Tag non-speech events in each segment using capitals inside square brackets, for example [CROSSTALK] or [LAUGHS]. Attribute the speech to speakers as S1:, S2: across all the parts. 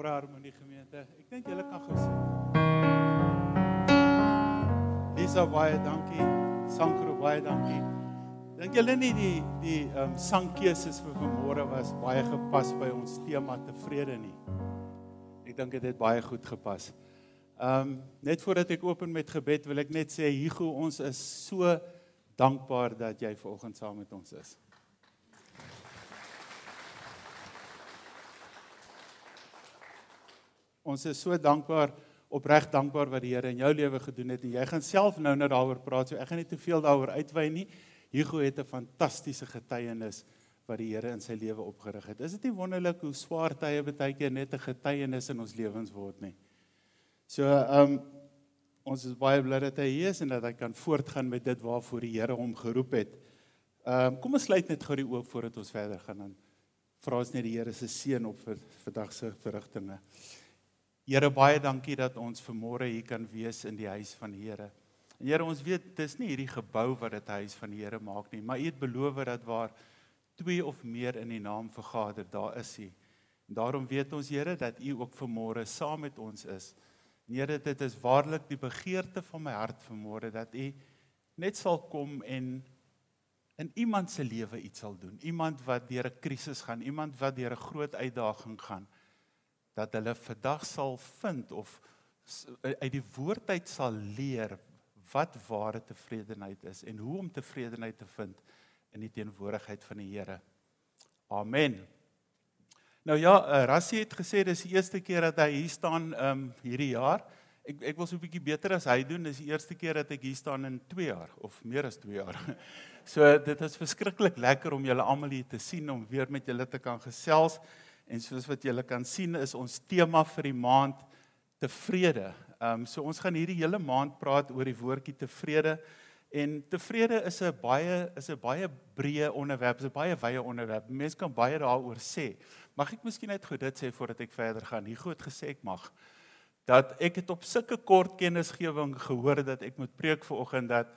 S1: Môre harmonie gemeente. Ek dink julle kan gou sien. Lisa baie dankie. Sankro baie dankie. Dink julle nie die die ehm um, sangkeuses vir vanmôre was baie gepas by ons tema tevrede nie. Ek dink dit het baie goed gepas. Ehm um, net voordat ek open met gebed wil ek net sê Hugo ons is so dankbaar dat jy vanoggend saam met ons is. Ons is so dankbaar, opreg dankbaar wat die Here in jou lewe gedoen het en jy gaan self nou net daaroor praat. So ek gaan nie te veel daaroor uitwy nie. Hugo het 'n fantastiese getuienis wat die Here in sy lewe opgerig het. Is dit nie wonderlik hoe swaar tye baie keer net 'n getuienis in ons lewens word nie? So, ehm um, ons is baie bly dat hy hier is en dat hy kan voortgaan met dit waarvoor die Here hom geroep het. Ehm um, kom ons sluit net gou die oop voordat ons verder gaan dan vra ons net die Here se seën op vir vandag se verrigtinge. Here baie dankie dat ons vanmôre hier kan wees in die huis van die Here. En Here, ons weet dis nie hierdie gebou wat dit huis van die Here maak nie, maar U het beloof dat waar twee of meer in U naam vergader, daar is U. En daarom weet ons Here dat U ook vanmôre saam met ons is. En Here, dit is waarlik die begeerte van my hart vanmôre dat U net sal kom en in iemand se lewe iets sal doen. Iemand wat deur 'n krisis gaan, iemand wat deur 'n groot uitdaging gaan dat hulle vandag sal vind of uit die woord uit sal leer wat ware tevredenheid is en hoe om tevredenheid te vind in die teenwoordigheid van die Here. Amen. Nou ja, eh, Rassie het gesê dis die eerste keer dat hy hier staan um hierdie jaar. Ek ek wil so 'n bietjie beter as hy doen. Dis die eerste keer dat ek hier staan in 2 jaar of meer as 2 jaar. [LAUGHS] So dit is verskriklik lekker om julle almal hier te sien om weer met julle te kan gesels. En soos wat julle kan sien is ons tema vir die maand tevrede. Ehm um, so ons gaan hierdie hele maand praat oor die woordjie tevrede en tevrede is 'n baie is 'n baie breë onderwerp, is 'n baie wye onderwerp. Mense kan baie daaroor sê. Mag ek miskien net gou dit sê voordat ek verder gaan? Hier goed gesê ek mag dat ek het op sulke kort kennisgewing gehoor dat ek moet preek vanoggend dat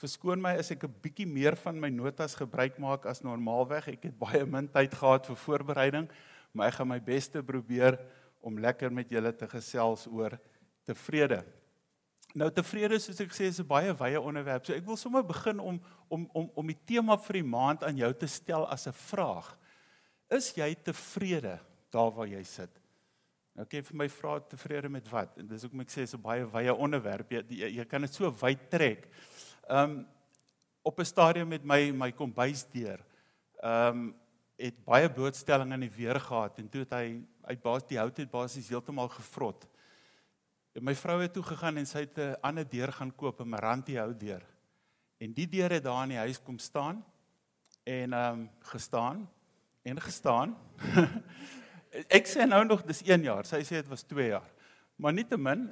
S1: verskoon my as ek 'n bietjie meer van my notas gebruik maak as normaalweg. Ek het baie min tyd gehad vir voorbereiding maar ek gaan my bes te probeer om lekker met julle te gesels oor tevrede. Nou tevrede soos ek sê is 'n baie wye onderwerp. So ek wil sommer begin om om om om die tema vir die maand aan jou te stel as 'n vraag. Is jy tevrede daar waar jy sit? Nou kyk vir my vra tevrede met wat? En dis hoekom ek sê is 'n baie wye onderwerp. Jy, jy, jy kan dit so wyd trek. Um op 'n stadium met my my kombuisdeur. Um het baie blootstelling in die weer gehad en toe het hy uit baas die hout het basies heeltemal gevrot. En my vrou het toe gegaan en sy het 'n ander deur gaan koop, 'n Meranti hout deur. En die deur het daar in die huis kom staan en ehm um, gestaan en gestaan. [LAUGHS] Ek sê nou nog dis 1 jaar. Sy sê dit was 2 jaar. Maar nietemin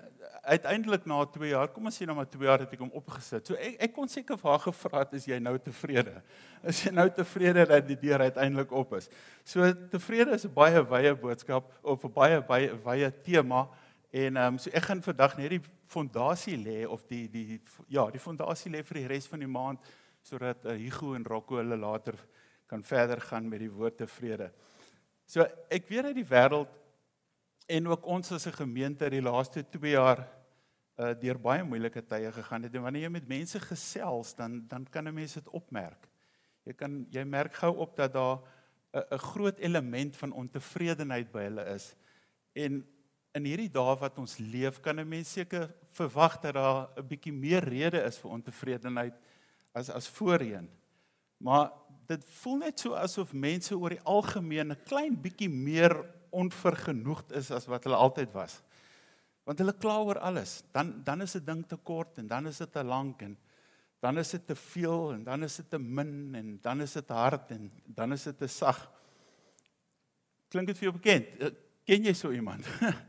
S1: uiteindelik na 2 jaar, kom ons sê nou maar 2 jaar het ek hom opgesit. So ek ek kon seker vir haar gevra het is jy nou tevrede? [LAUGHS] Is jy nou tevrede dat die deur uiteindelik op is? So tevrede is 'n baie wye boodskap of 'n baie baie wye tema en ehm um, so ek gaan vandag net die fondasie lê of die die ja, die fondasie lê vir die res van die maand sodat uh, Hugo en Rocco hulle later kan verder gaan met die woord tevrede. So ek weet dat die wêreld en ook ons as 'n gemeente die laaste 2 jaar uh deur baie moeilike tye gegaan het en wanneer jy met mense gesels dan dan kan 'n mens dit opmerk. Jy kan jy merk gou op dat daar 'n 'n groot element van ontevredenheid by hulle is. En in hierdie dae wat ons leef, kan 'n mens seker verwag dat daar 'n bietjie meer rede is vir ontevredenheid as as voorheen. Maar dit voel net so asof mense oor die algemeen 'n klein bietjie meer onvergenoegd is as wat hulle altyd was. Want hulle kla oor alles. Dan dan is 'n ding te kort en dan is dit te lank en dan is dit te veel en dan is dit te min en dan is dit hard en dan is dit te sag. Klink dit vir jou bekend? Eh, ken jy so iemand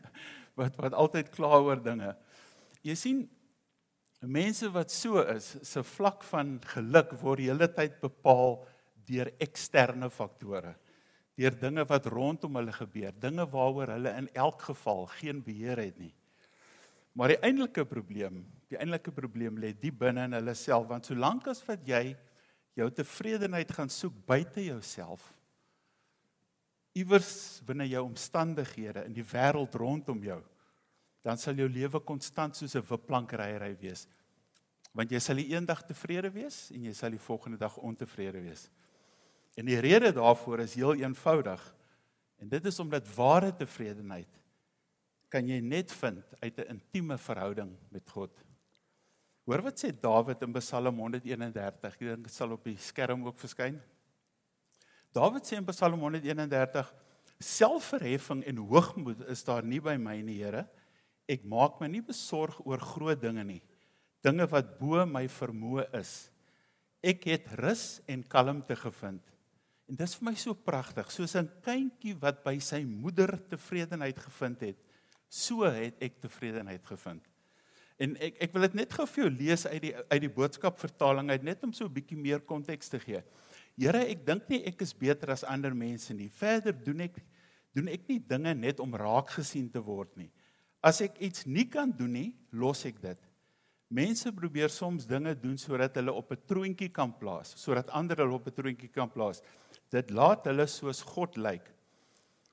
S1: [LAUGHS] wat wat altyd kla oor dinge? Jy sien mense wat so is, se vlak van geluk word die hele tyd bepaal deur eksterne faktore deur dinge wat rondom hulle gebeur, dinge waaroor hulle in elk geval geen beheer het nie. Maar die eintlike probleem, die eintlike probleem lê diep binne in hulle self want solank as wat jy jou tevredenheid gaan soek buite jouself, iewers binne jou omstandighede in die wêreld rondom jou, dan sal jou lewe konstant soos 'n wipplankryery wees. Want jy sal eendag tevrede wees en jy sal die volgende dag ontevrede wees. En die rede daarvoor is heel eenvoudig. En dit is omdat ware tevredenheid kan jy net vind uit 'n intieme verhouding met God. Hoor wat sê Dawid in Psalm 131. Ek dink dit sal op die skerm ook verskyn. Dawid sê in Psalm 131: Selfverheffing en hoogmoed is daar nie by my nie, Here. Ek maak my nie besorg oor groot dinge nie. Dinge wat bo my vermoë is. Ek het rus en kalmte gevind. En dis vir my so pragtig, soos 'n kindjie wat by sy moeder tevredenheid gevind het. So het ek tevredenheid gevind. En ek ek wil dit net gou vir jou lees uit die uit die boodskap vertaling uit net om so 'n bietjie meer konteks te gee. Here, ek dink nie ek is beter as ander mense nie. Verder doen ek doen ek nie dinge net om raak gesien te word nie. As ek iets nie kan doen nie, los ek dit. Mense probeer soms dinge doen sodat hulle op 'n troontjie kan plaas, sodat ander hulle op 'n troontjie kan plaas. Dit laat hulle soos God lyk.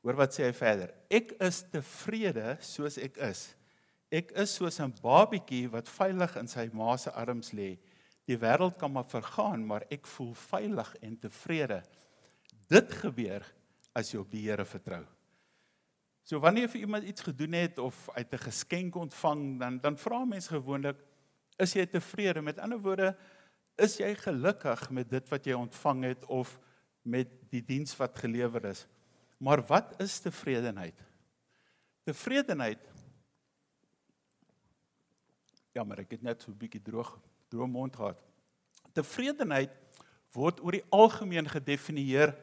S1: Hoor wat sê hy verder? Ek is tevrede soos ek is. Ek is soos 'n babietjie wat veilig in sy ma se arms lê. Die wêreld kan maar vergaan, maar ek voel veilig en tevrede. Dit gebeur as jy op die Here vertrou. So wanneer jy vir iemand iets gedoen het of uit 'n geskenk ontvang, dan dan vra mense gewoonlik, is jy tevrede? Met ander woorde, is jy gelukkig met dit wat jy ontvang het of met die diens wat gelewer is. Maar wat is tevredenheid? Tevredenheid Ja, maar ek het net so 'n bietjie droog droom mond gehad. Tevredenheid word oor die algemeen gedefinieer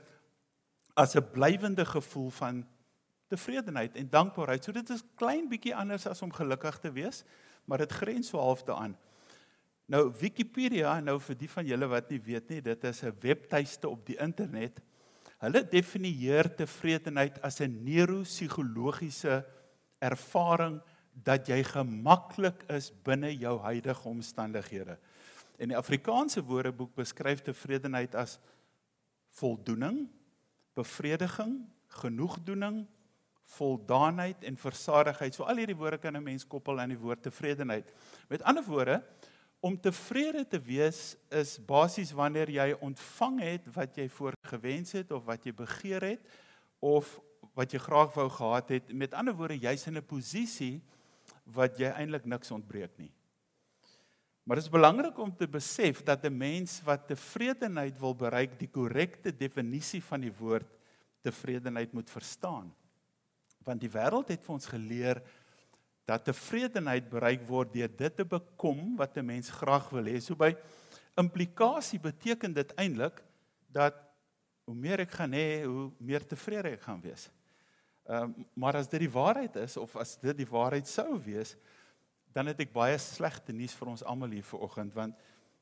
S1: as 'n blywende gevoel van tevredenheid en dankbaarheid. So dit is klein bietjie anders as om gelukkig te wees, maar dit grens so half daaraan. Nou Wikipedia, nou vir die van julle wat nie weet nie, dit is 'n webtuiste op die internet. Hulle definieer tevredenheid as 'n neuropsigologiese ervaring dat jy gemaklik is binne jou huidige omstandighede. En die Afrikaanse Woordeboek beskryf tevredenheid as voldoening, bevrediging, genoegdoening, voldaanheid en versadigheid. So al hierdie woorde kan 'n mens koppel aan die woord tevredenheid. Met ander woorde, om tevrede te wees is basies wanneer jy ontvang het wat jy voorgewens het of wat jy begeer het of wat jy graag wou gehad het. Met ander woorde, jy's in 'n posisie wat jy eintlik niks ontbreek nie. Maar dit is belangrik om te besef dat 'n mens wat tevredenheid wil bereik, die korrekte definisie van die woord tevredenheid moet verstaan. Want die wêreld het vir ons geleer dat tevredenheid bereik word deur dit te bekom wat 'n mens graag wil hê. So by implikasie beteken dit eintlik dat hoe meer ek gaan hê, hoe meer tevrede ek gaan wees. Ehm um, maar as dit die waarheid is of as dit die waarheid sou wees, dan het ek baie slegte nuus vir ons almal hier vanoggend want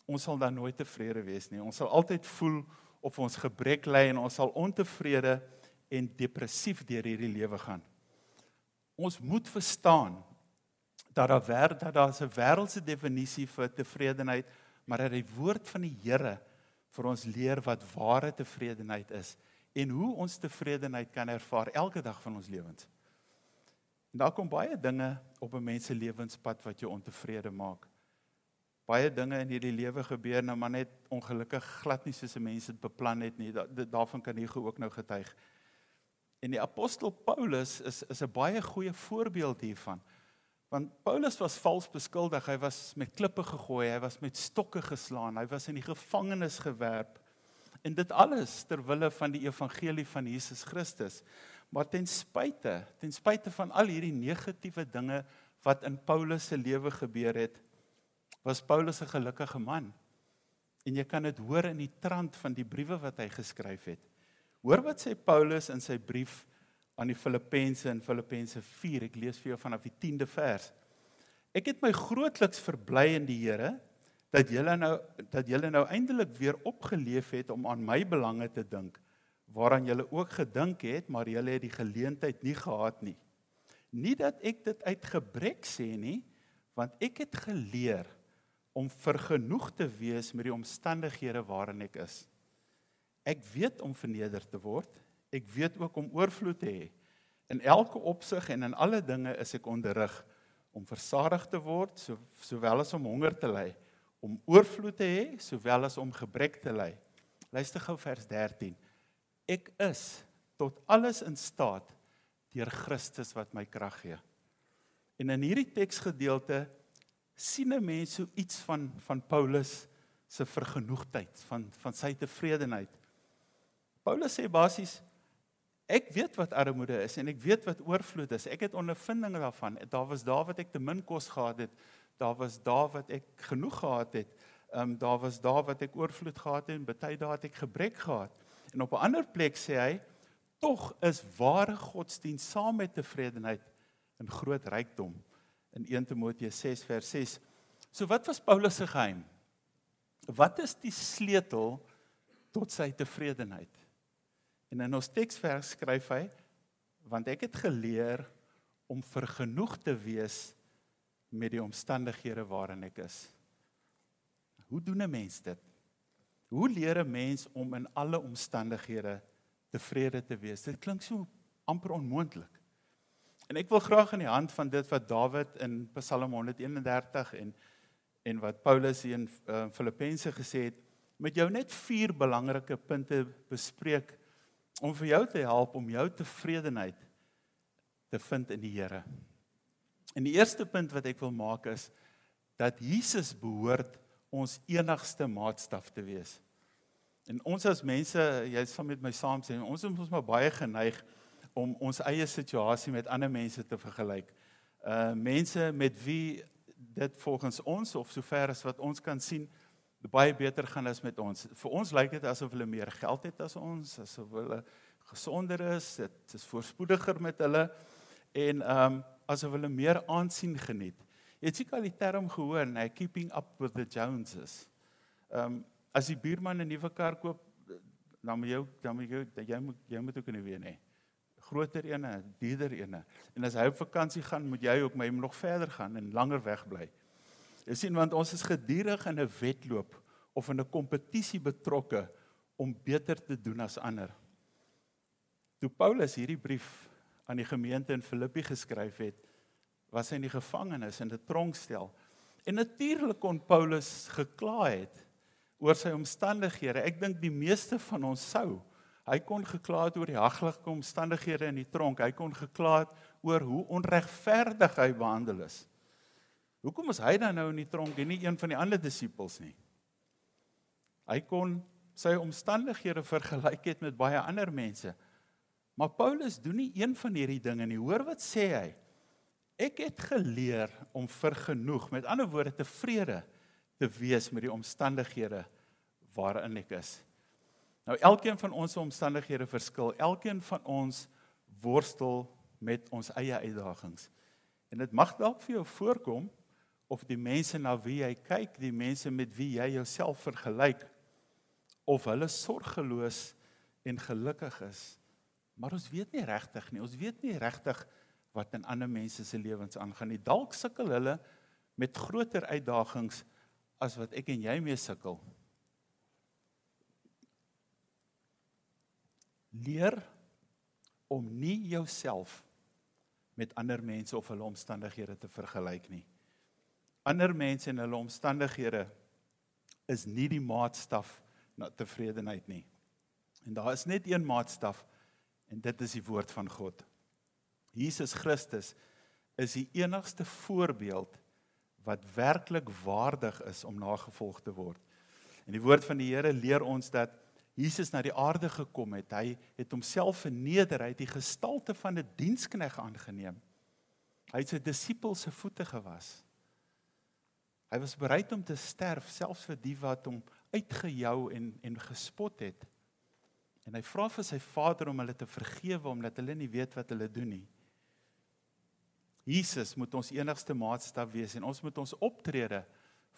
S1: ons sal dan nooit tevrede wees nie. Ons sal altyd voel of ons gebrek ly en ons sal ontevrede en depressief deur hierdie lewe gaan. Ons moet verstaan dat daar werd dat daar 'n wêreldse definisie vir tevredenheid, maar dat die woord van die Here vir ons leer wat ware tevredenheid is en hoe ons tevredenheid kan ervaar elke dag van ons lewens. En daar kom baie dinge op 'n mens se lewenspad wat jou ontevrede maak. Baie dinge in hierdie lewe gebeur nou maar net ongelukkig glad nie soos 'n mens dit beplan het nie. Da, daarvan kan jy ook nou getuig. En die apostel Paulus is is 'n baie goeie voorbeeld hiervan. Want Paulus was vals beskuldig. Hy was met klippe gegooi, hy was met stokke geslaan, hy was in die gevangenis gewerp. En dit alles ter wille van die evangelie van Jesus Christus. Maar ten spyte, ten spyte van al hierdie negatiewe dinge wat in Paulus se lewe gebeur het, was Paulus 'n gelukkige man. En jy kan dit hoor in die trant van die briewe wat hy geskryf het. Hoor wat sê Paulus in sy brief aan die Filippense in Filippense 4. Ek lees vir jou vanaf die 10de vers. Ek het my grootliks verbly in die Here dat julle nou dat julle nou eintlik weer opgeleef het om aan my belange te dink waaraan julle ook gedink het, maar julle het die geleentheid nie gehad nie. Nie dat ek dit uit gebrek sê nie, want ek het geleer om vergenoeg te wees met die omstandighede waarin ek is. Ek weet om verneder te word Ek weet ook om oorvloed te hê. In elke opsig en in alle dinge is ek onderrig om versadig te word, so sowel as om honger te ly, om oorvloed te hê, sowel as om gebrek te ly. Luister gou vers 13. Ek is tot alles in staat deur Christus wat my krag gee. En in hierdie teksgedeelte sien 'n mens so iets van van Paulus se vergenoegdheid, van van sy tevredenheid. Paulus sê basies ek weet wat armoede is en ek weet wat oorvloed is. Ek het ondervinding daarvan. Daar was daar wat ek te min kos gehad het. Daar was daar wat ek genoeg gehad het. Ehm um, daar was daar wat ek oorvloed gehad het en baie dae het ek gebrek gehad. En op 'n ander plek sê hy tog is ware godsdienst saam met tevredenheid 'n groot rykdom in 1 Timoteus 6 vers 6. So wat was Paulus se geheim? Wat is die sleutel tot sy tevredenheid? En in ons teksvers skryf hy want ek het geleer om vergenoeg te wees met die omstandighede waarin ek is. Hoe doen 'n mens dit? Hoe leer 'n mens om in alle omstandighede tevrede te wees? Dit klink so amper onmoontlik. En ek wil graag in die hand van dit wat Dawid in Psalm 131 en en wat Paulus hier in uh, Filippense gesê het, met jou net vier belangrike punte bespreek om vir jou te help om jou tevredenheid te vind in die Here. En die eerste punt wat ek wil maak is dat Jesus behoort ons enigste maatstaf te wees. En ons as mense, jy sal met my saam sê, ons is ons maar baie geneig om ons eie situasie met ander mense te vergelyk. Uh mense met wie dit volgens ons of sover as wat ons kan sien baie beter gaan as met ons. Vir ons lyk dit asof hulle meer geld het as ons, asof hulle gesonder is, dit is voorspoediger met hulle en um asof hulle meer aansien geniet. Jy het seker al die term gehoor, nee, keeping up with the Joneses. Um as die buurman 'n nuwe kar koop, dan moet jy dan moet jy jy moet jy moet ook weer nê. Nee groter ene, duurder ene. En as hy op vakansie gaan, moet jy ook met hom nog verder gaan en langer weg bly. Jy sien want ons is gedurig in 'n wedloop of in 'n kompetisie betrokke om beter te doen as ander. Toe Paulus hierdie brief aan die gemeente in Filippi geskryf het, was hy in die gevangenis in 'n tronkstel. En natuurlik kon Paulus gekla het oor sy omstandighede. Ek dink die meeste van ons sou Hy kon gekla het oor die haglike omstandighede in die tronk. Hy kon gekla het oor hoe onregverdig hy behandel is. Hoekom is hy dan nou in die tronk en nie een van die ander disippels nie? Hy kon sy omstandighede vergelyk het met baie ander mense. Maar Paulus doen nie een van hierdie dinge nie. Hoor wat sê hy? Ek het geleer om vergenoeg, met ander woorde tevrede te wees met die omstandighede waarin ek is. Nou elkeen van ons omstandighede verskil. Elkeen van ons worstel met ons eie uitdagings. En dit mag dalk vir jou voorkom of die mense na wie jy kyk, die mense met wie jy jouself vergelyk of hulle sorgeloos en gelukkig is. Maar ons weet nie regtig nie. Ons weet nie regtig wat in ander mense se lewens aangaan nie. Dalk sukkel hulle met groter uitdagings as wat ek en jy mee sukkel. leer om nie jouself met ander mense of hulle omstandighede te vergelyk nie. Ander mense en hulle omstandighede is nie die maatstaf na tevredenheid nie. En daar is net een maatstaf en dit is die woord van God. Jesus Christus is die enigste voorbeeld wat werklik waardig is om nagevolg te word. En die woord van die Here leer ons dat Jesus na die aarde gekom het, hy het homself verneder, hy het die gestalte van 'n dienskneg aangeneem. Hy het sy disippels se voete gewas. Hy was bereid om te sterf selfs vir die wat hom uitgejou en en gespot het. En hy vra vir sy Vader om hulle te vergewe omdat hulle nie weet wat hulle doen nie. Jesus moet ons enigste maatstaf wees en ons moet ons optrede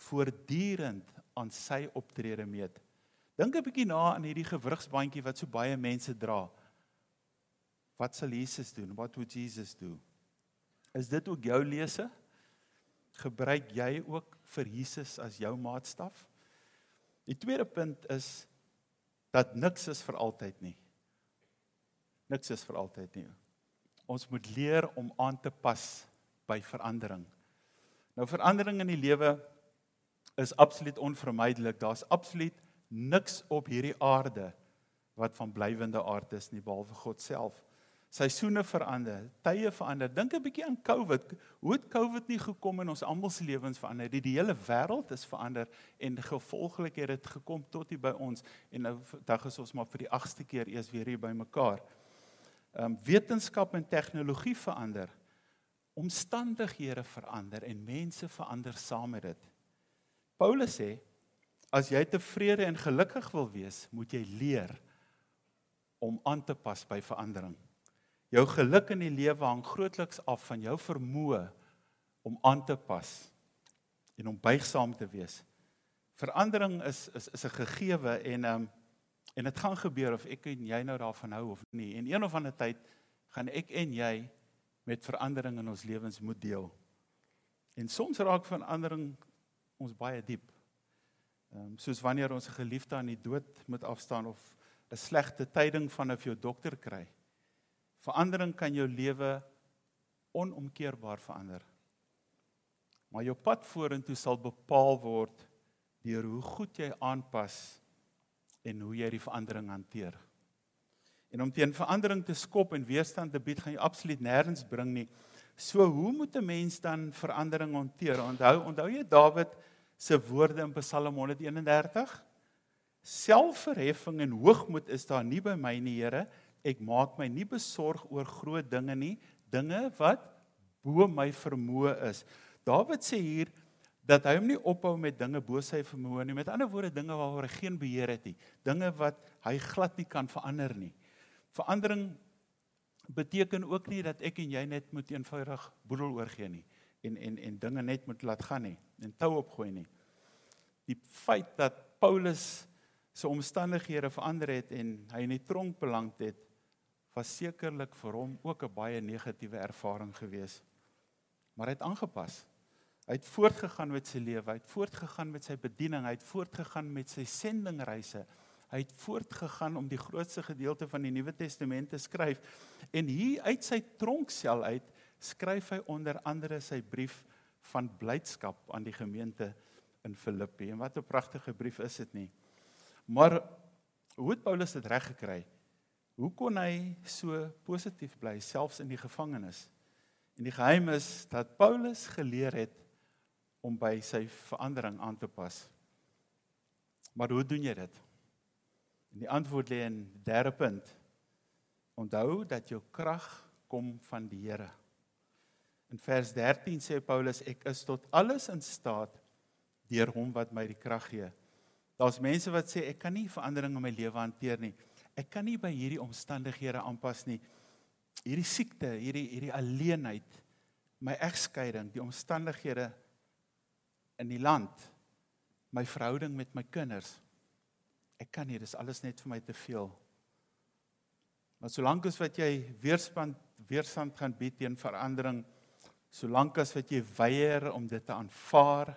S1: voortdurend aan sy optrede meet. Dink 'n bietjie na aan hierdie gewrigsbandjie wat so baie mense dra. Wat sal Jesus doen? What would Jesus do? Is dit ook jou lese? Gebruik jy ook vir Jesus as jou maatstaf? Die tweede punt is dat niks is vir altyd nie. Niks is vir altyd nie. Ons moet leer om aan te pas by verandering. Nou verandering in die lewe is absoluut onvermydelik. Daar's absoluut niks op hierdie aarde wat van blywende aard is nie behalwe God self. Seisoene verander, tye verander. Dink 'n bietjie aan COVID. Hoe het COVID nie gekom en ons almal se lewens verander? Die, die hele wêreld is verander en gevolglik het dit gekom tot hier by ons en nou dag is ons maar vir die 8ste keer eers weer hier by mekaar. Ehm um, wetenskap en tegnologie verander. Omstandighede verander en mense verander saam met dit. Paulus sê as jy tevrede en gelukkig wil wees, moet jy leer om aan te pas by verandering. Jou geluk in die lewe hang grootliks af van jou vermoë om aan te pas en om buigsaam te wees. Verandering is is is 'n gegewe en um en dit gaan gebeur of ek en jy nou daarvan hou of nie. En een of ander tyd gaan ek en jy met verandering in ons lewens moet deel. En soms raak verandering ons baie diep. Ehm um, soos wanneer ons 'n geliefde aan die dood moet afstaan of 'n slegte tyding van 'n jou dokter kry. Verandering kan jou lewe onomkeerbaar verander. Maar jou pad vorentoe sal bepaal word deur hoe goed jy aanpas en hoe jy die verandering hanteer. En om teen verandering te skop en weerstand te bied, gaan jy absoluut nêrens bring nie. So hoe moet 'n mens dan verandering hanteer? Onthou, onthou jy Dawid se woorde in Psalm 131? Selfverheffing en hoogmoed is daar nie by my nie, Here. Ek maak my nie besorg oor groot dinge nie, dinge wat bo my vermoë is. Dawid sê hier dat hy hom nie ophou met dinge bo sy vermoë nie. Met ander woorde, dinge waaroor hy geen beheer het nie, dinge wat hy glad nie kan verander nie. Verandering beteken ook nie dat ek en jy net moet eenvoudig boedel oorgee nie en en en dinge net moet laat gaan nie en tou opgooi nie. Die feit dat Paulus se omstandighede verander het en hy in die tronk beland het, was sekerlik vir hom ook 'n baie negatiewe ervaring gewees. Maar hy het aangepas. Hy het voortgegaan met sy lewe, hy het voortgegaan met sy bediening, hy het voortgegaan met sy sendingreise. Hy het voortgegaan om die grootste gedeelte van die Nuwe Testament te skryf. En hier uit sy tronksel uit skryf hy onder andere sy brief van blydskap aan die gemeente in Filippi. En wat 'n pragtige brief is dit nie? Maar hoe het Paulus dit reg gekry? Hoe kon hy so positief bly selfs in die gevangenis? En die geheim is dat Paulus geleer het om by sy verandering aan te pas. Maar hoe doen jy dit? En die antwoord lê in derde punt. Onthou dat jou krag kom van die Here. In vers 13 sê Paulus ek is tot alles in staat deur hom wat my die krag gee. Daar's mense wat sê ek kan nie verandering in my lewe hanteer nie. Ek kan nie by hierdie omstandighede aanpas nie. Hierdie siekte, hierdie hierdie alleenheid, my egskeiding, die omstandighede in die land, my verhouding met my kinders. Ek kan nie, dis alles net vir my te veel. Maar solank as wat jy weerstand weerstand gaan bied teen verandering, solank as wat jy weier om dit te aanvaar,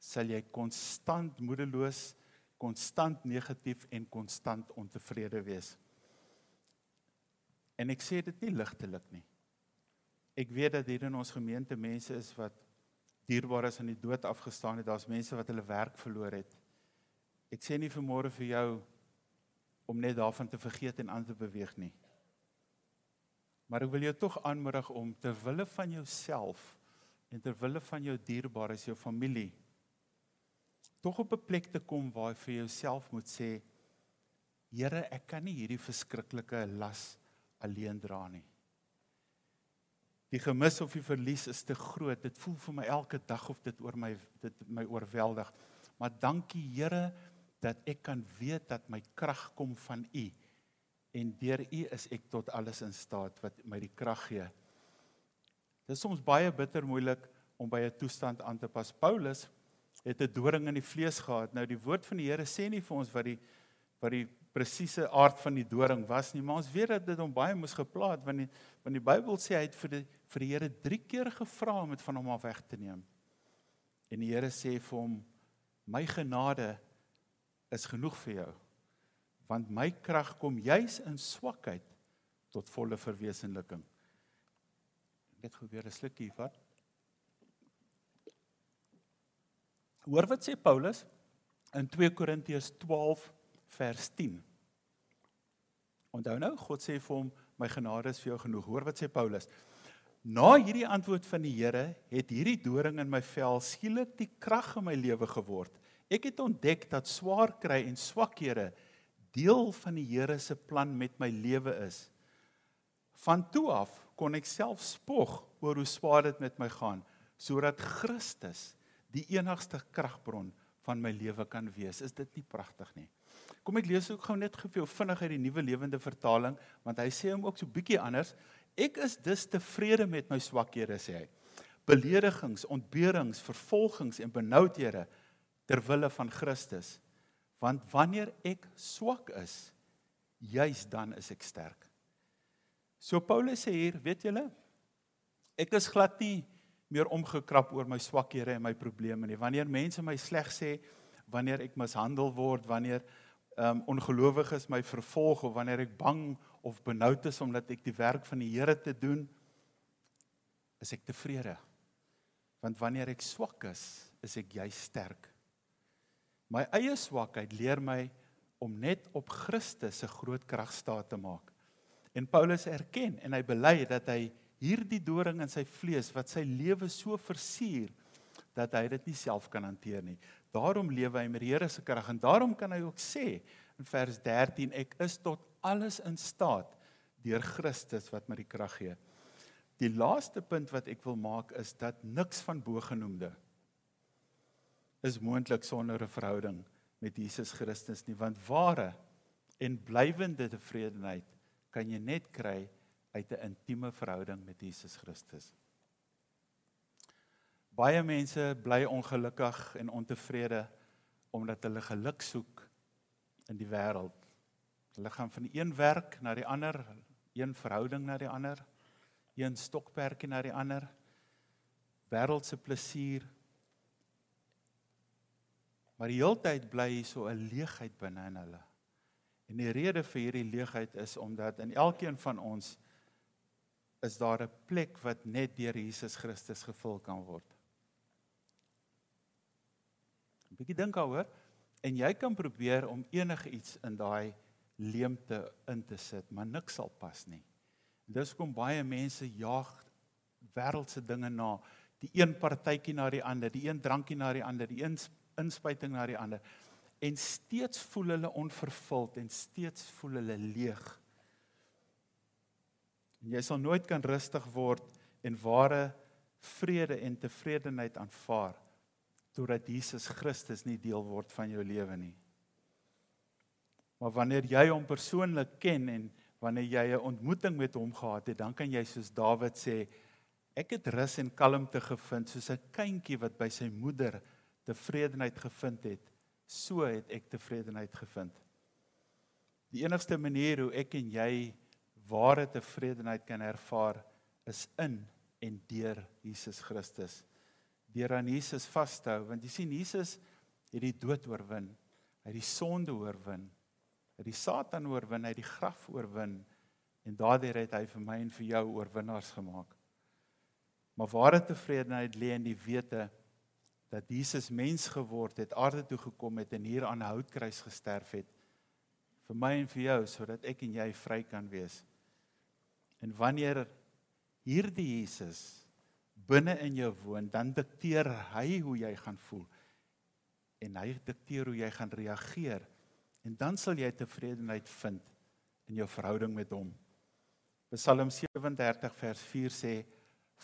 S1: sal jy konstant moedeloos konstant negatief en konstant ontevrede wees. En ek sê dit nie ligtelik nie. Ek weet dat hier in ons gemeente mense is wat dierbaar is aan die dood afgestaan het. Daar's mense wat hulle werk verloor het. Ek sê nie vanmôre vir jou om net daarvan te vergeet en aan te beweeg nie. Maar ek wil jou tog aanmoedig om ter wille van jouself en ter wille van jou dierbares, jou familie, tog op 'n plek te kom waar jy vir jouself moet sê Here, ek kan nie hierdie verskriklike las alleen dra nie. Die gemis of die verlies is te groot. Dit voel vir my elke dag of dit oor my dit my oorweldig. Maar dankie Here dat ek kan weet dat my krag kom van U en deur U is ek tot alles in staat wat my die krag gee. Dit is soms baie bitter moeilik om by 'n toestand aan te pas. Paulus het 'n doring in die vlees gehad. Nou die woord van die Here sê nie vir ons wat die wat die presiese aard van die doring was nie, maar ons weet dat dit hom baie moes gepla het want die want die Bybel sê hy het vir die vir die Here 3 keer gevra om dit van hom af weg te neem. En die Here sê vir hom: "My genade is genoeg vir jou, want my krag kom juis in swakheid tot volle verwesenliking. Net gebeur 'n slukkie vat. Hoor wat sê Paulus in 2 Korintiërs 12 vers 10. Onthou nou, God sê vir hom, my genade is vir jou genoeg. Hoor wat sê Paulus? Na hierdie antwoord van die Here het hierdie doring in my vel skielik die krag in my lewe geword. Ek het ontdek dat swaar kry en swakhede deel van die Here se plan met my lewe is. Van toe af kon ek self spog oor hoe swaar dit met my gaan sodat Christus die enigste kragbron van my lewe kan wees. Is dit nie pragtig nie? Kom ek lees ook gou net gefeel vinnig uit die nuwe lewende vertaling want hy sê hom ook so bietjie anders. Ek is dus tevrede met my swakhede sê hy. Beledigings, ontberings, vervolgings en benoudhede ter wille van Christus. Want wanneer ek swak is, juis dan is ek sterk. So Paulus sê hier, weet julle, ek is glad nie meer omgekrap oor my swakhede en my probleme nie. Wanneer mense my sleg sê, wanneer ek mishandel word, wanneer um ongelowiges my vervolg of wanneer ek bang of benoud is omdat ek die werk van die Here te doen is ek tevrede. Want wanneer ek swak is, is ek jy sterk. My eie swakheid leer my om net op Christus se groot krag staat te maak. En Paulus erken en hy bely dat hy hierdie doring in sy vlees wat sy lewe so versuur dat hy dit nie self kan hanteer nie. Daarom lewe hy met die Here se krag en daarom kan hy ook sê in vers 13 ek is tot alles in staat deur Christus wat my die krag gee. Die laaste punt wat ek wil maak is dat niks van bogenoemde is moontlik sonder 'n verhouding met Jesus Christus nie want ware en blywende tevredenheid kan jy net kry uit 'n intieme verhouding met Jesus Christus. Baie mense bly ongelukkig en ontevrede omdat hulle geluk soek in die wêreld. Hulle gaan van een werk na die ander, een verhouding na die ander, een stokperdjie na die ander. Wêreldse plesier. Maar die heeltyd bly hier so 'n leegheid binne in hulle. En die rede vir hierdie leegheid is omdat in elkeen van ons is daar 'n plek wat net deur Jesus Christus gevul kan word. 'n bietjie dink daaroor en jy kan probeer om enige iets in daai leemte in te sit, maar niks sal pas nie. Dis kom baie mense jaag wêreldse dinge na, die een partytjie na die ander, die een drankie na die ander, die een inspuiting na die ander en steeds voel hulle onvervuld en steeds voel hulle leeg. En jy sal nooit kan rustig word en ware vrede en tevredenheid aanvaar totdat Jesus Christus nie deel word van jou lewe nie. Maar wanneer jy hom persoonlik ken en wanneer jy 'n ontmoeting met hom gehad het, dan kan jy soos Dawid sê, ek het rus en kalmte gevind soos 'n kindjie wat by sy moeder tevredenheid gevind het, so het ek tevredenheid gevind. Die enigste manier hoe ek en jy ware tevredenheid kan ervaar is in en deur Jesus Christus deur aan Jesus vas te hou want jy sien Jesus het die dood oorwin. Hy het die sonde oorwin. Hy het die Satan oorwin, hy het die graf oorwin en daardeur het hy vir my en vir jou oorwinnaars gemaak. Maar ware tevredenheid lê in die wete dat Jesus mens geword het, aarde toe gekom het en hier aan 'n houtkruis gesterf het vir my en vir jou sodat ek en jy vry kan wees. En wanneer hierdie Jesus binne in jou woon, dan dikteer hy hoe jy gaan voel. En hy dikteer hoe jy gaan reageer. En dan sal jy tevredenheid vind in jou verhouding met hom. Psalm 37 vers 4 sê: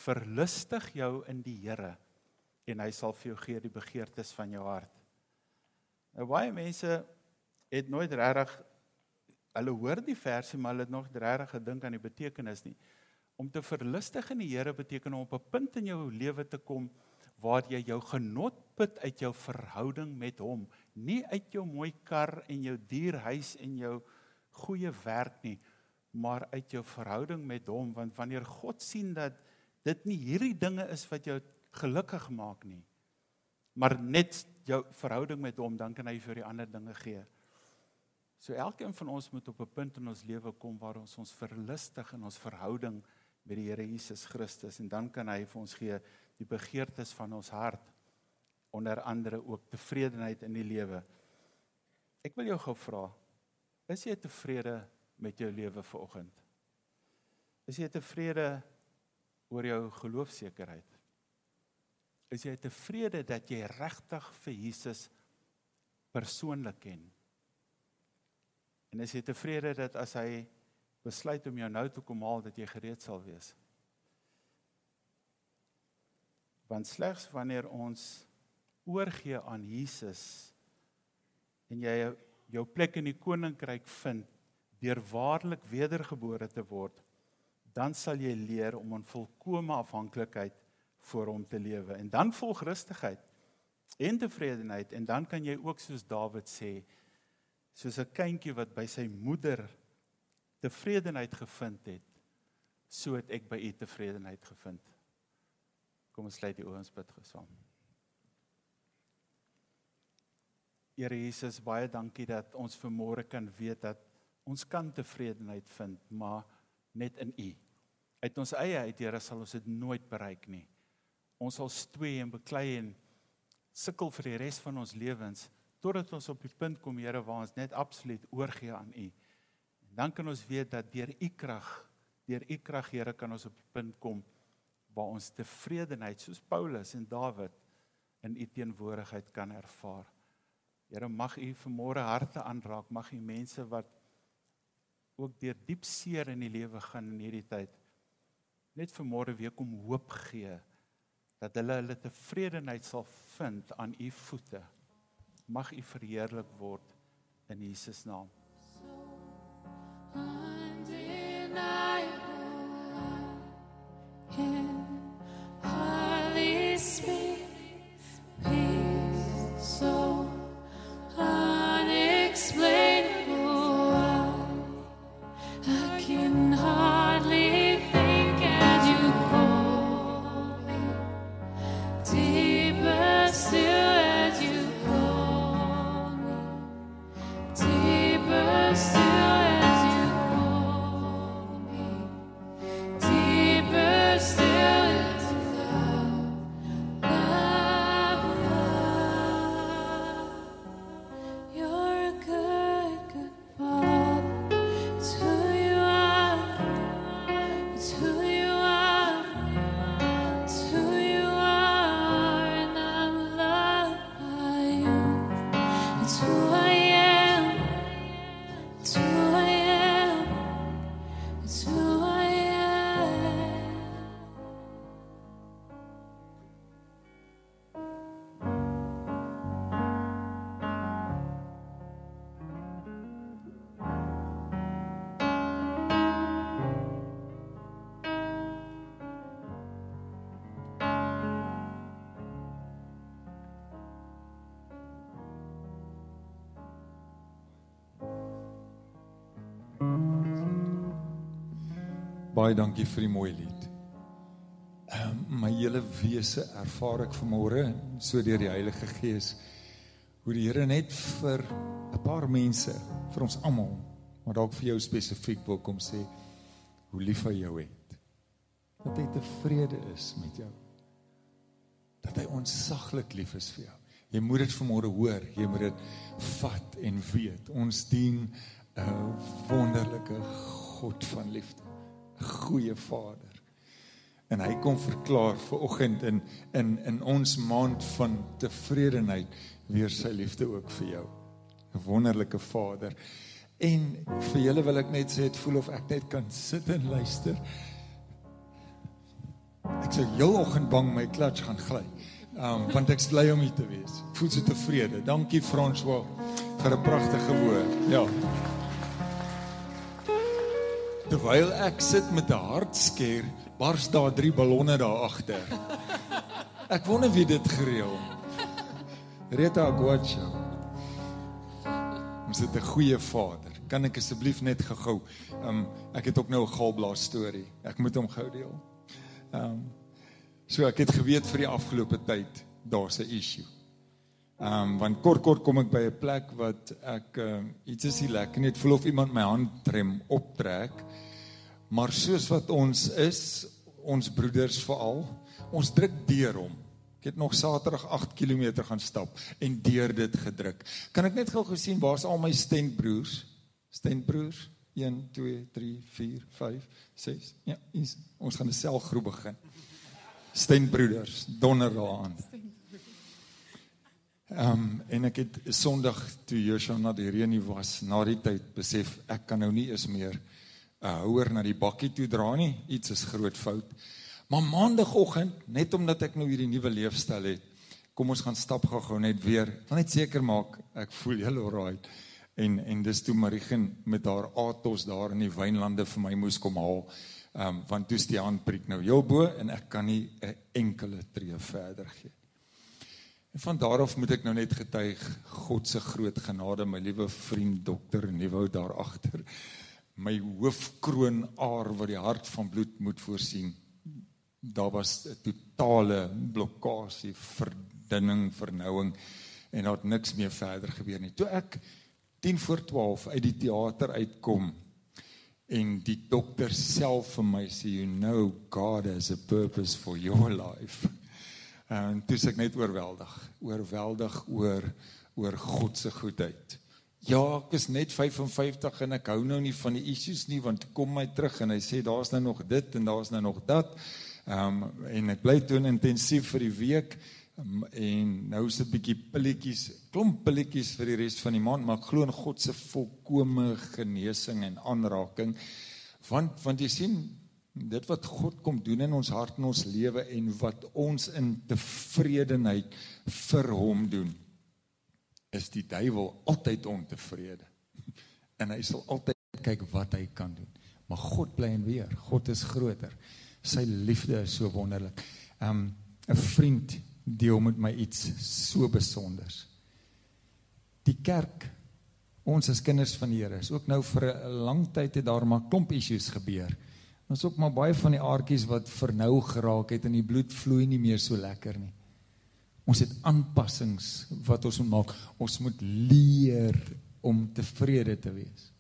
S1: "Verlustig jou in die Here en hy sal vir jou gee die begeertes van jou hart." Nou baie mense het nooit regtig hulle hoor die versie maar hulle het nog regtig gedink aan die betekenis nie. Om te verlustig in die Here beteken om op 'n punt in jou lewe te kom waar jy jou genot put uit jou verhouding met hom, nie uit jou mooi kar en jou duur huis en jou goeie werk nie, maar uit jou verhouding met hom, want wanneer God sien dat dit nie hierdie dinge is wat jou gelukkig maak nie, maar net jou verhouding met hom, dan kan hy vir die ander dinge gee. So elkeen van ons moet op 'n punt in ons lewe kom waar ons ons verlustig in ons verhouding met die Here Jesus Christus en dan kan hy vir ons gee die begeertes van ons hart onder andere ook tevredenheid in die lewe. Ek wil jou gou vra, is jy tevrede met jou lewe vanoggend? Is jy tevrede oor jou geloofsekerheid? Is jy tevrede dat jy regtig vir Jesus persoonlik ken? En is jy tevrede dat as hy besluit om jou nou toe kom haal dat jy gereed sal wees? Want slegs wanneer ons oorgee aan Jesus en jy jou plek in die koninkryk vind deur waarlik wedergebore te word, dan sal jy leer om in volkomme afhanklikheid voor hom te lewe en dan volg rustigheid en tevredenheid en dan kan jy ook soos Dawid sê soos 'n kindjie wat by sy moeder tevredenheid gevind het, so het ek by u tevredenheid gevind. Kom ons sluit die oë en bid gesaam. Here Jesus, baie dankie dat ons vanmôre kan weet dat ons kan tevredenheid vind, maar net in U. Uit ons eie uit, Here, sal ons dit nooit bereik nie. Ons sal stwee en beklei en sukkel vir die res van ons lewens totdat ons op die punt kom Here waar ons net absoluut oorgee aan U. En dan kan ons weet dat deur U krag, deur U krag Here kan ons op die punt kom waar ons tevredenheid soos Paulus en Dawid in U teenwoordigheid kan ervaar. Here mag U vanmôre harte aanraak, mag U mense wat ook deur diep seer in die lewe gaan in hierdie tyd net vanmôre weer kom hoop gee dat hulle hulle tevredenheid sal vind aan U voete mag U verheerlik word in Jesus naam.
S2: Holy
S3: Baie dankie vir die mooi lied. Um, my hele wese ervaar ek vanmôre so deur die Heilige Gees hoe die Here net vir 'n paar mense, vir ons almal, maar dalk vir jou spesifiek wil kom sê hoe lief hy jou het. Dat hy tevrede is met jou. Dat hy onsaglik lief is vir jou. Jy moet dit vanmôre hoor, jy moet dit vat en weet. Ons dien 'n wonderlike God van liefde. Goeie Vader. En hy kom verklaar vir oggend in in in ons maand van tevredenheid weer sy liefde ook vir jou. 'n Wonderlike Vader. En vir julle wil ek net sê dit voel of ek net kan sit en luister. Ek sou heel oggend bang my klats gaan gly. Um want ek's bly om hier te wees. Ek voel so tevrede. Dankie François vir 'n pragtige woord. Ja. Terwyl ek sit met 'n hartsker, bars daar drie ballonne daar agter. Ek wonder wie dit gereël. Rita Aguacha. Ons het 'n goeie vader. Kan ek asseblief net gehou? Um ek het ook nou 'n galblaas storie. Ek moet hom gou deel. Um so ek het geweet vir die afgelope tyd daar's 'n issue. Ehm um, want kort kort kom ek by 'n plek wat ek uh, iets is nie lekker nie. Dit voel of iemand my handrem optrek. Maar soos wat ons is, ons broeders veral, ons druk deur hom. Ek het nog Saterdag 8 km gaan stap en deur dit gedruk. Kan ek net gou gesien waar's al my stentbroers? Stentbroers 1 2 3 4 5 6. Ja, is, ons gaan 'n selgroep begin. Stentbroeders, donder daaraan. Ehm um, en ek het Sondag toe Joshua na die reënie was, na die tyd besef ek kan nou nie eens meer 'n uh, houer na die bakkie toe dra nie. Iets is groot fout. Maar maandagooggend, net omdat ek nou hierdie nuwe leefstyl het, kom ons gaan stap gou-gou net weer. Wil net seker maak ek voel heel alright. En en dis toe Marigen met haar Atos daar in die wynlande vir my moes kom haal. Ehm um, want toe's die handprik nou heel bo en ek kan nie 'n enkele tree verder gee. En van daar af moet ek nou net getuig God se groot genade, my liewe vriend dokter Nieuwou daar agter. My hoofkroon aar wat die hart van bloed moet voorsien. Daar was 'n totale blokkade, verdunning, vernouing en daar het niks meer verder gebeur nie. Toe ek 10 voor 12 uit die teater uitkom en die dokter self vir my sê you know God has a purpose for your life. En toe ek net oorweldig, oorweldig oor oor God se goedheid. Ja, ek is net 55 en ek hou nou nie van die issues nie want kom my terug en hy sê daar's nou nog dit en daar's nou nog dat. Ehm um, en ek bly toe intensief vir die week um, en nou is dit bietjie pilletjies, klomp pilletjies vir die res van die maand, maar ek glo in God se volkomme genesing en aanraking. Want want jy sien dit wat God kom doen in ons hart en ons lewe en wat ons in tevredenheid vir hom doen is die duiwel altyd ontevrede. En hy sal altyd kyk wat hy kan doen. Maar God bly en weer God is groter. Sy liefde is so wonderlik. Um 'n vriend deel met my iets so besonders. Die kerk ons as kinders van die Here is ook nou vir 'n lang tyd het daar maar klomp issues gebeur Ons ook maar baie van die aardkies wat vernou geraak het en die bloed vloei nie meer so lekker nie. Ons het aanpassings wat ons moet maak. Ons moet leer om tevrede te wees.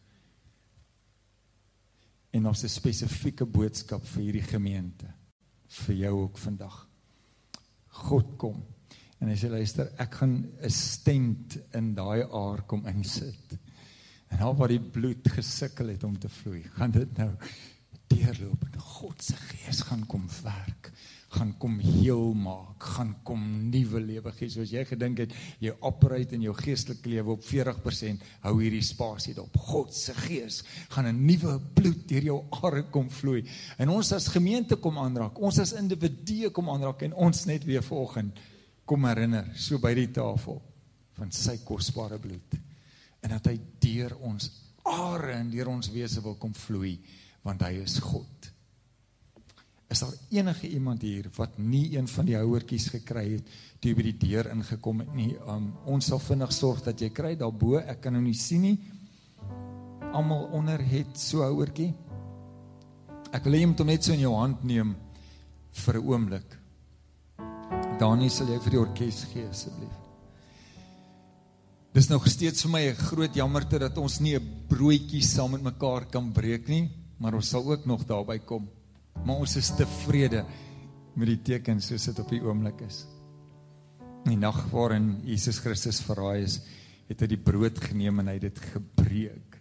S3: En ons 'n spesifieke boodskap vir hierdie gemeente vir jou ook vandag. God kom en hy sê luister, ek gaan 'n stent in daai aar kom insit. En al wat die bloed gesukkel het om te vloei, gaan dit nou deurloop en God se gees gaan kom werk gaan kom heel maak, gaan kom nuwe lewe gee. Soos jy gedink het, jy operate in jou geestelike lewe op 40%, hou hierdie spasie dop. God se gees gaan 'n nuwe bloed deur jou are kom vloei. En ons as gemeente kom aanraak, ons as individue kom aanraak en ons net weer vanoggend kom herinner so by die tafel van sy kosbare bloed. En dat hy deur ons are en deur ons wese wil kom vloei want hy is God. Is daar enige iemand hier wat nie een van die houertjies gekry het toe by die deur ingekom het nie? Um, ons sal vinnig sorg dat jy kry daarbo. Ek kan nou nie sien nie. Almal onder het so houertjie. Ek wil hê jy moet hom net so in jou hand neem vir 'n oomblik. Danie sal jy vir die orkes gee asseblief. Dis nog steeds vir my 'n groot jammerte dat ons nie 'n broodjie saam met mekaar kan breek nie maar ons sal ook nog daarby kom. Maar ons is tevrede met die tekens soos dit op die oomblik is. Die nag waarin Jesus Christus verraai is, het hy die brood geneem en hy het dit gebreek.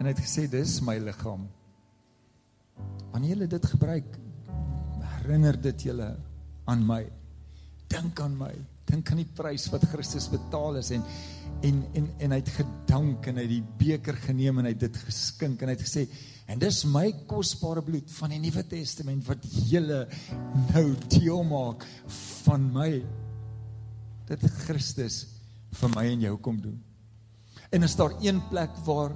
S3: En hy het gesê dis my liggaam. Wanneer jy dit gebruik, herinner dit julle aan my. Dink aan my. Dink aan die prys wat Christus betaal is en en en en hy het gedank en hy het die beker geneem en hy het dit geskink en hy het gesê En dis my kosbare bloed van die Nuwe Testament wat julle nou deel maak van my. Dit Christus vir my en jou kom doen. En is daar een plek waar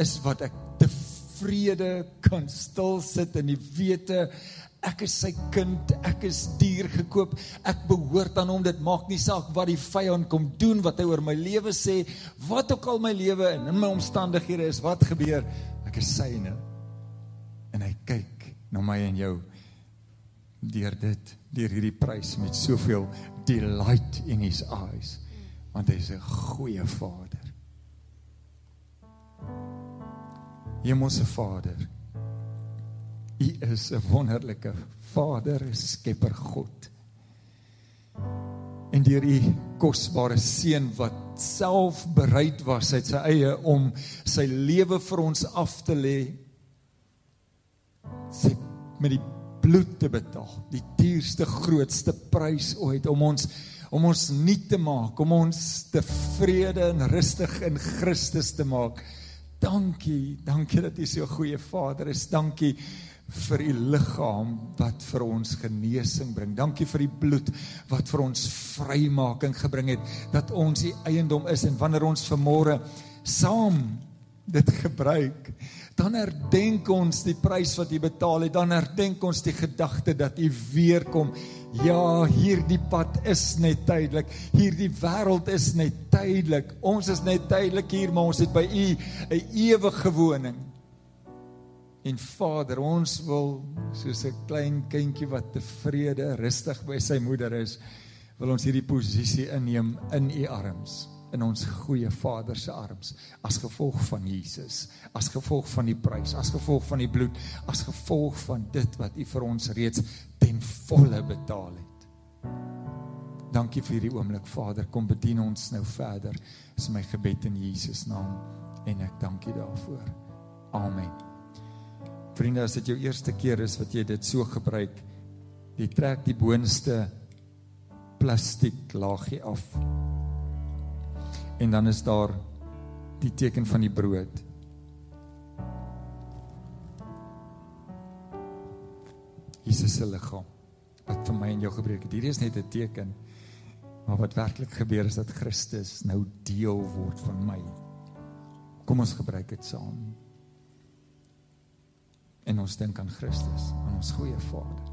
S3: is wat ek tevrede kan stil sit in die wete ek is sy kind, ek is duur gekoop, ek behoort aan hom. Dit maak nie saak wat die vyand kom doen, wat hy oor my lewe sê, wat ook al my lewe en in my omstandighede is, wat gebeur, ek is syne kyk na my en jou deur dit deur hierdie prys met soveel delight in his eyes Want hy is 'n goeie Vader. Hemelse Vader. U is 'n wonderlike Vader, Skepper God. En deur u kosbare seun wat self bereid was uit sy eie om sy lewe vir ons af te lê, sy met die bloed te betaal, die duurste grootste prys ooit om ons om ons nuut te maak, om ons tevrede en rustig in Christus te maak. Dankie, dankie dat U so 'n goeie Vader is. Dankie vir u liggaam wat vir ons genesing bring. Dankie vir die bloed wat vir ons vrymaking gebring het dat ons die eiendom is en wanneer ons vermôre saam dit gebruik, dan herdenk ons die prys wat U betaal het, dan herdenk ons die gedagte dat U weer kom. Ja, hierdie pad is net tydelik. Hierdie wêreld is net tydelik. Ons is net tydelik hier, maar ons het by U 'n ewige woning. En Vader, ons wil soos 'n klein kindjie wat tevrede, rustig by sy moeder is, wil ons hierdie posisie inneem in U arms in ons goeie Vader se arms as gevolg van Jesus, as gevolg van die prys, as gevolg van die bloed, as gevolg van dit wat U vir ons reeds ten volle betaal het. Dankie vir hierdie oomblik Vader, kom bedien ons nou verder. Dis my gebed in Jesus naam en ek dank U daarvoor. Amen. Vriende, as dit jou eerste keer is wat jy dit so gebruik, jy trek die boonste plastiek laagie af en dan is daar die teken van die brood. Jesus se liggaam wat vir my en jou gebreek het. Hierdie is net 'n teken. Maar wat werklik gebeur is dat Christus nou deel word van my. Kom ons gebruik dit saam. En ons dink aan Christus, aan ons goeie Vader.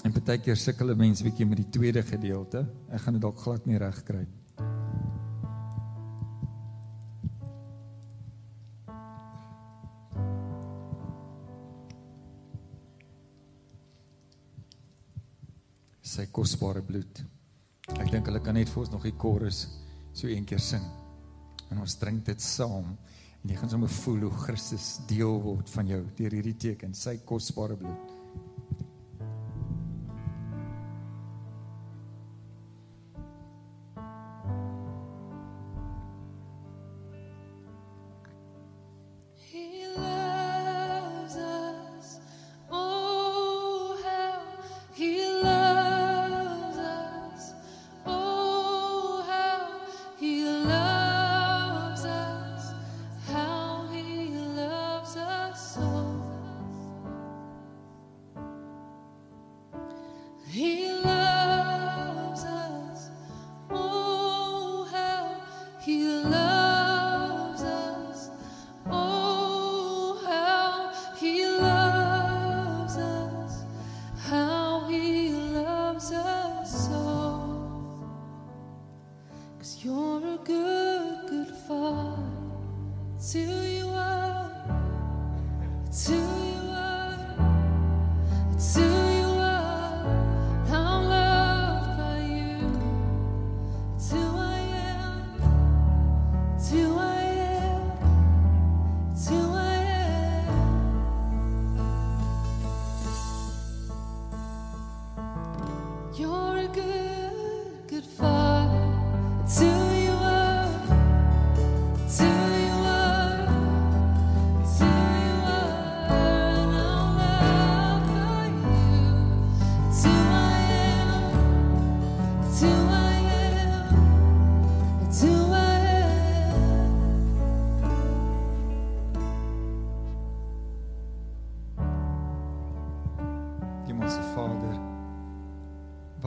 S3: En baie keer sukkel 'n mens bietjie met die tweede gedeelte. Ek gaan dit dalk glad nie reg kry. Sy kosbare bloed. Ek dink hulle kan net vir ons nog die chorus so een keer sing. En ons drink dit saam en jy gaan sommer voel hoe Christus deel word van jou deur hierdie teken, sy kosbare bloed.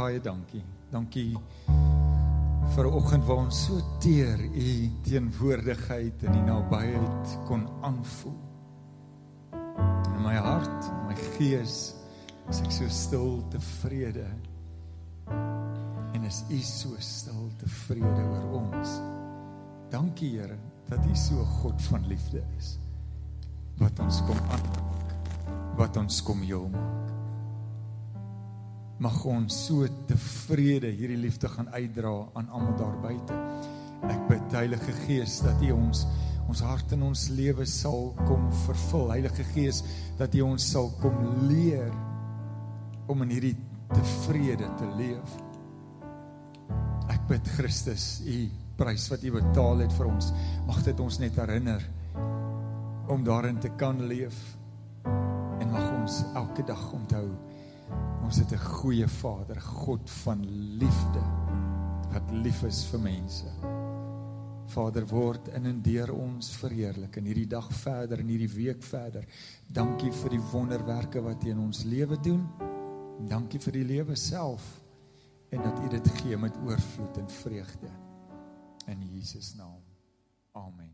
S3: Baie dankie. Dankie vir 'n oggend waar ons so teer u teenwoordigheid en u nabyheid kon aanvoel. In my hart, my gees, is ek so stil tevrede. En is u so stil tevrede oor ons. Dankie Here dat u so God van liefde is. Wat ons kom aanraak, wat ons kom heel maak. Mag ons so tevrede hierdie liefde gaan uitdra aan almal daar buite. Ek bid Heilige Gees dat U ons ons hart en ons lewe sal kom vervul. Heilige Gees dat U ons sal kom leer om in hierdie tevrede te leef. Ek bid Christus, U prys wat U betaal het vir ons, mag dit ons net herinner om daarin te kan leef en mag ons elke dag onthou ons het 'n goeie Vader, God van liefde wat lief is vir mense. Vader word in en deur ons verheerlik in hierdie dag verder en hierdie week verder. Dankie vir die wonderwerke wat U in ons lewe doen. Dankie vir die lewe self en dat U dit gee met oorvloed en vreugde. In Jesus naam. Amen.